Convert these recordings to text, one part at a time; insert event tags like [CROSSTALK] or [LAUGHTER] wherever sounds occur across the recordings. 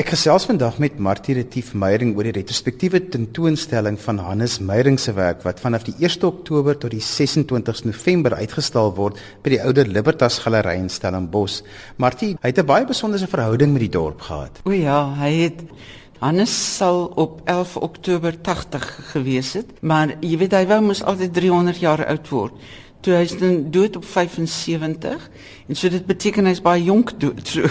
Ek gesels vandag met Martie Retief Meyering oor die retrospektiewe tentoonstelling van Hannes Meyering se werk wat vanaf die 1 Oktober tot die 26 November uitgestal word by die Ouder Libertas Galery in Stellenbosch. Martie, hy het 'n baie besondere verhouding met die dorp gehad. O ja, hy het Hannes sal op 11 Oktober 80 gewees het, maar jy weet hy wou mos altyd 300 jaar oud word toe hy's dan dood op 75 en so dit beteken hy's baie jonk dood so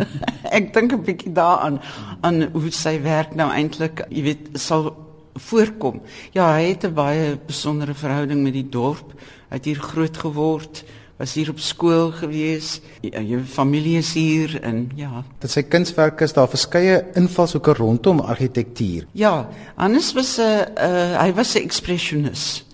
[LAUGHS] ek dink 'n bietjie daaraan aan hoe sy werk nou eintlik jy weet sal voorkom. Ja hy het 'n baie besondere verhouding met die dorp. Hy het hier groot geword was hier op skool gewees. Jou familie is hier en ja. Dit sy kunswerke is daar verskeie invalshoeke rondom argitektuur ja anders was 'n uh, uh, hy was 'n expressionist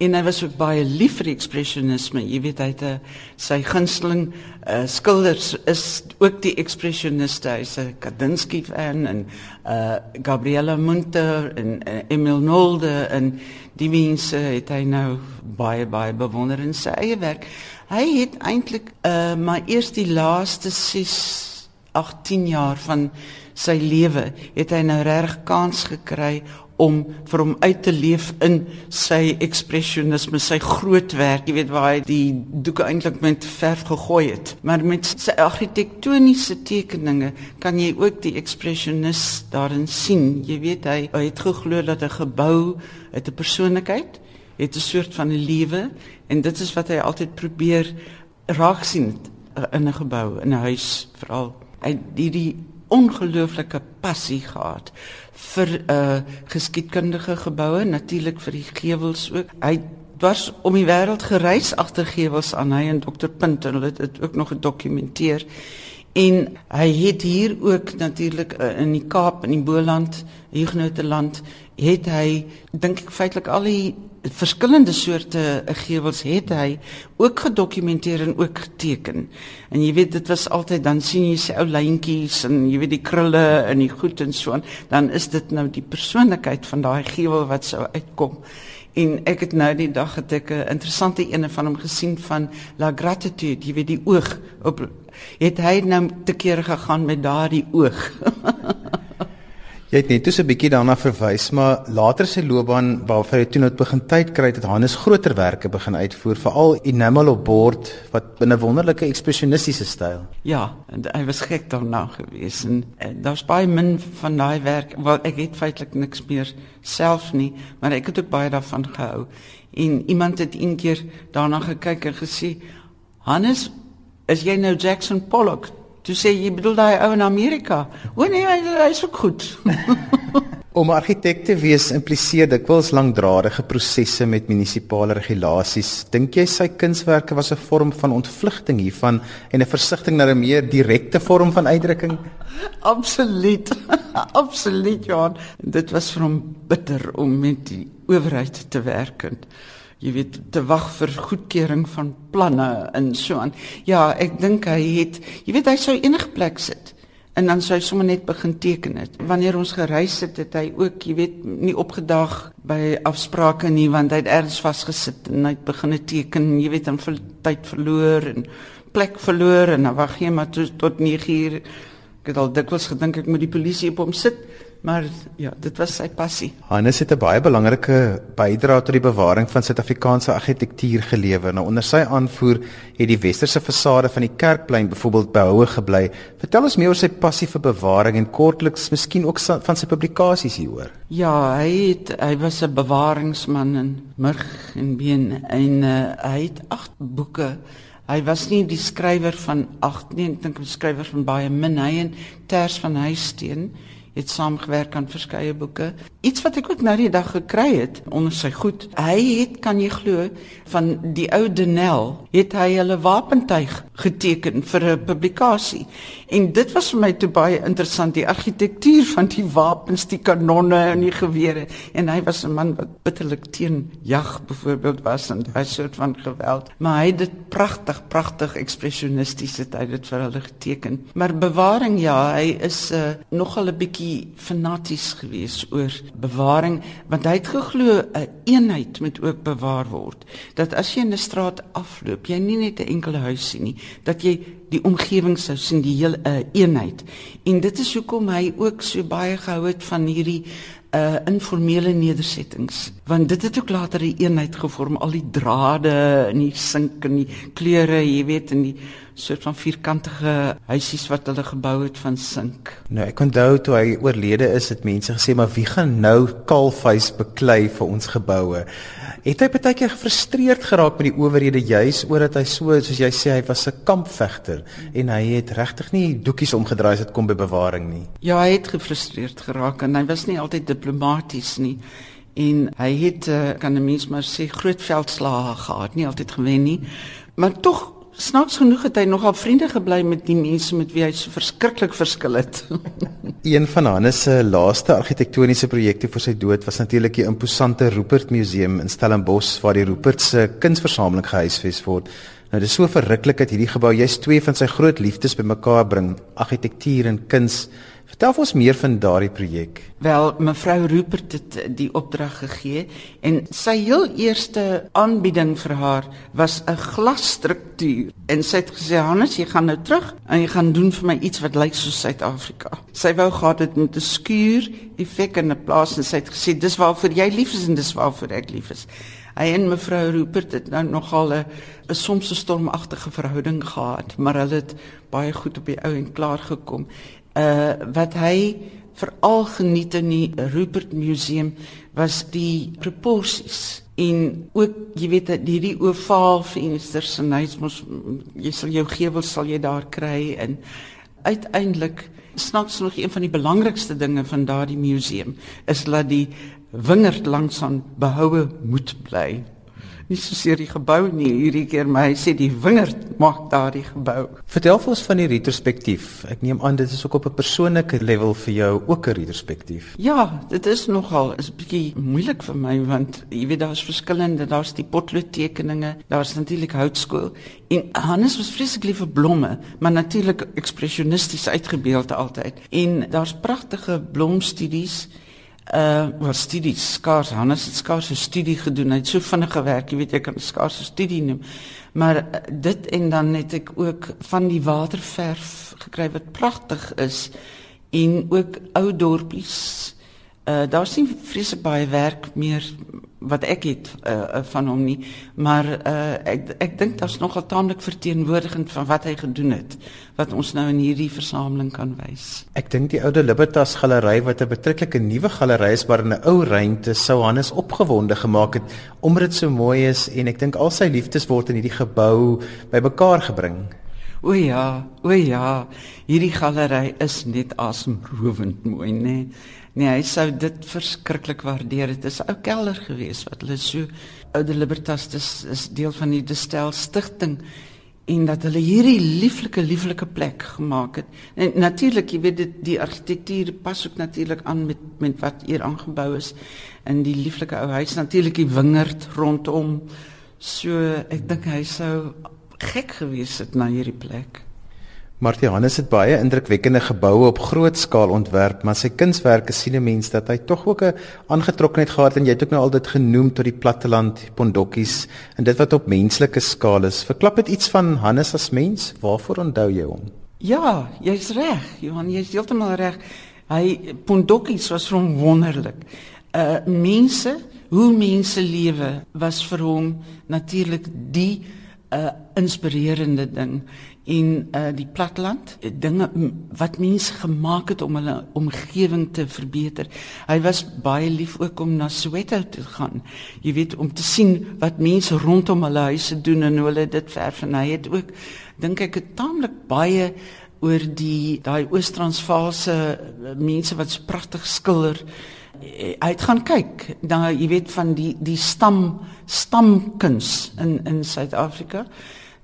en hy was ook baie lief vir ekspresionisme. Jy weet hy het 'n sy gunsteling uh, skilders is ook die ekspresioniste. Hy's 'n Kandinsky fan en uh Gabriela Munter en uh, Emil Nolde en die mense het hy nou baie baie bewonder in sy eie werk. Hy het eintlik uh maar eers die laaste 6 18 jaar van sy lewe het hy nou reg kans gekry om vir hom uit te leef in sy ekspresionisme, sy groot werk, jy weet waar hy die doeke eintlik met verf gegooi het. Maar met sy argitektoniese tekeninge kan jy ook die ekspresionis daarin sien. Jy weet hy, hy het geglo dat 'n gebou 'n persoonlikheid het 'n soort van 'n lewe en dit is wat hy altyd probeer raak sien in 'n gebou, in 'n huis veral. Hy die die ongelooflike passie gehad vir uh, geskiedkundige geboue, natuurlik vir die gewels ook. Hy was om die wêreld gereis agter gewels aan hy en dokter Punt en hulle het dit ook nog gedokumenteer. En hy het hier ook natuurlik uh, in die Kaap in die Boland, Huguenote land, het hy dink ek feitelik al die verskillende soorte gewels het hy ook gedokumenteer en ook geteken. En jy weet dit was altyd dan sien jy se ou lyntjies en jy weet die krulle en die goed en so aan, dan is dit nou die persoonlikheid van daai gewel wat sou uitkom. En ek het nou die dag het ek 'n interessante ene van hom gesien van La Gratitude, jy weet die oog op het hy nou te kere gegaan met daardie oog. [LAUGHS] Jy het net so 'n bietjie daarna verwys, maar later sy loopbaan waarvoor hy toe net begin tyd kry het Hannes groter werke begin uitvoer, veral enamel op bord wat in 'n wonderlike ekspresionistiese styl. Ja, en hy was gek daarna gewees en, en daar's baie min van daai werk. Wel ek het feitelik niks meer self nie, maar ek het ook baie daarvan gehou. En iemand het eendag daarna gekyk en gesê: "Hannes, is jy nou Jackson Pollock?" Toe sê jy bedoel daai ou in Amerika. O nee, hy, is ook goed. [LAUGHS] Om argitek te wees impliseer dikwels langdradige prosesse met munisipale regulasies. Dink jy sy kunswerke was 'n vorm van ontvlugting hiervan en 'n versigtiging na 'n meer direkte vorm van uitdrukking? Absoluut. [LAUGHS] Absoluut, Johan. Dit was vir hom bitter om met die owerheid te werk en jy weet te wag vir goedkeuring van planne en so aan. Ja, ek dink hy het, jy weet hy sou enige plek sit en dan sou hy sommer net begin teken het. Wanneer ons gereis het, het hy ook, jy weet, nie opgedag by afsprake nie want hy het ergens vasgesit en hy het begin teken, jy weet, en vir tyd verloor en plek verloor en dan wag jy maar tot, tot 9 uur. Ek het al dikwels gedink ek moet die polisie op hom sit. Maar ja, dit was sy passie. Hannes het 'n baie belangrike bydrae tot die bewaring van Suid-Afrikaanse argitektuur gelewer. Nou onder sy aanvoer het die westerse fasade van die kerkplein byvoorbeeld behoue gebly. Vertel ons meer oor sy passie vir bewaring en kortliks miskien ook van sy publikasies hieroor. Ja, hy het hy was 'n bewaringsman in murg en been en uh, hy het agt boeke Hy was nie die skrywer van 8 nie, ek dink 'n skrywer van baie min hy en Ters van Huisteen het saamgewerk aan verskeie boeke. Iets wat ek ook nou die dag gekry het onder sy goed. Hy het kan jy glo van die ou Denel het hy hulle wapentuig geteken vir 'n publikasie. En dit was vir my toe baie interessant die argitektuur van die wapens, die kanonne en die gewere. En hy was 'n man wat bitterlik teen jag byvoorbeeld was en daai soort van geweld. Maar hy het dit pragtig, pragtig ekspresionisties het hy dit vir hulle geteken. Maar bewaring ja, hy is uh, nogal 'n bietjie bietjie fanaties geweest oor bewaring want hy het geglo 'n een eenheid moet ook bewaar word. Dat as jy in 'n straat afloop, jy nie net 'n enkele huis sien nie, dat jy die omgewing sou sien die hele uh, eenheid. En dit is hoekom hy ook so baie gehou het van hierdie uh informele nedersettings want dit het ook later 'n eenheid gevorm al die drade en die sink en die kleure jy weet en die soort van vierkantige huisies wat hulle gebou het van sink. Nou ek onthou toe hy oorlede is, het mense gesê maar wie gaan nou kaalvuis beklei vir ons geboue? Het hy baie keer gefrustreerd geraak met die owerhede juis oor dat hy so soos jy sê hy was 'n kampvegter en hy het regtig nie doekies omgedraai as dit kom by bewaring nie. Ja, hy het gefrustreerd geraak en hy was nie altyd diplomaties nie. En hy het uh, kan 'n mens maar sê groot veldslae gehad, nie altyd gewen nie. Maar tog snaaks genoeg het hy nogal vriende gebly met die mense met wie hy so verskriklik verskil het. [LAUGHS] een van Hannes se laaste argitektoniese projekte voor sy dood was natuurlik die imposante Rupert Museum in Stellenbosch waar die Rupert se kunsversameling gehuisves word. Nou dis so verruklik dat hierdie gebou juist twee van sy groot liefdes bymekaar bring, argitektuur en kuns. Vertel ons meer van daardie projek. Wel, mevrou Rupert het eh, die opdrag gegee en sy heel eerste aanbieding vir haar was 'n glasstruktuur. En sy het gesê, "Hannes, jy gaan nou terug en jy gaan doen vir my iets wat lyk soos Suid-Afrika." Sy wou gehad dit met 'n skuur effek in 'n plaas en sy het gesê, "Dis waarvoor jy lief is en dis waarvoor ek lief is." Hy en mevrou Rupert het nou nogal 'n soms 'n stormagtige verhouding gehad, maar hulle het baie goed op die ou en klaar gekom. Uh wat hy veral geniet in die Rupert Museum was die proporsies en ook jy weet hierdie ovaal vensters en hy's mos jy sal jou gewels sal jy daar kry en uiteindelik snaaks nog een van die belangrikste dinge van daardie museum is dat die wingerd langs aan behoue moet bly nie so seer die gebou nie hierdie keer maar hy sê die wingerd maak daardie gebou. Vertel vir ons van die retrospektief. Ek neem aan dit is ook op 'n persoonlike level vir jou ook 'n retrospektief. Ja, dit is nogal is 'n bietjie moeilik vir my want jy weet daar's verskillende, daar's die potloodtekeninge, daar's natuurlik houtskool en Hannes was vreeslik lief vir blomme, maar natuurlik ekspresionisties uitgebeelde altyd. En daar's pragtige blomstudies uh wat studies skaars Hannes het skaars 'n studie gedoen. Hy het so vinnig gewerk jy weet jy kan skaars 'n studie noem. Maar uh, dit en dan het ek ook van die waterverf gekry wat pragtig is en ook ou dorpies. Uh daar's nie vreeslik baie werk meer wat ek het uh, van hom nie maar uh, ek ek dink daar's nogal taamlik verteenwoordigend van wat hy gedoen het wat ons nou in hierdie versameling kan wys. Ek dink die oude Libertas galery wat 'n betreklike nuwe galery is maar in 'n ou ruimte sou Hannes opgewonde gemaak het omdat dit so mooi is en ek dink al sy liefdes word in hierdie gebou bymekaar gebring. O ja, o ja, hierdie galery is net asemrowend mooi, né? Nee. Nee, hy sou dit verskriklik waardeer. Dit is 'n ou kelder gewees wat hulle so oude Libertas dis is deel van die Destel stigting en dat hulle hierdie lieflike lieflike plek gemaak het. En natuurlik, jy weet dit die argitektuur pas ook natuurlik aan met met wat hier aangebou is in die lieflike ou huis, natuurlik die wingerd rondom. So ek dink hy sou gek gewees het na hierdie plek. Martie Hannes het baie indrukwekkende geboue op groot skaal ontwerp, maar sy kunswerke sien 'n mens dat hy tog ook 'n aangetrokkenheid gehad en jy het ook nou al dit genoem tot die platteland pondokkies en dit wat op menslike skaal is. Verklap dit iets van Hannes as mens? Waarvoor onthou jy hom? Ja, jy's reg. Johan, jy's heeltemal reg. Hy pondokkies was vir hom wonderlik. Uh mense, hoe mense lewe was vir hom natuurlik die 'n uh, inspirerende ding en uh, die platland dinge wat mense gemaak het om hulle omgewing te verbeter. Hy was baie lief ook om na Soweto te gaan. Jy weet om te sien wat mense rondom hulle huise doen en hoe hulle dit verf en hy het ook dink ek het taamlik baie oor die daai Oos-Transvaalse uh, mense wat so pragtig skilder hy het gaan kyk dan jy weet van die die stam stamkuns in in Suid-Afrika.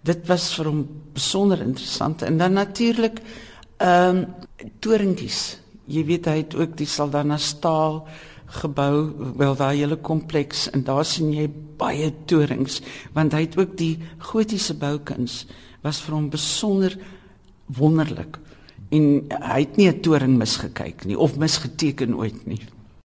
Dit was vir hom besonder interessant en dan natuurlik ehm um, torentjies. Jy weet hy het ook die Saldanha staal gebou, wel daai hele kompleks en daar sien jy baie torings want hy het ook die gotiese boukuns was vir hom besonder wonderlik En hy het nie 'n toring misgekyk nie of misgeteken ooit nie.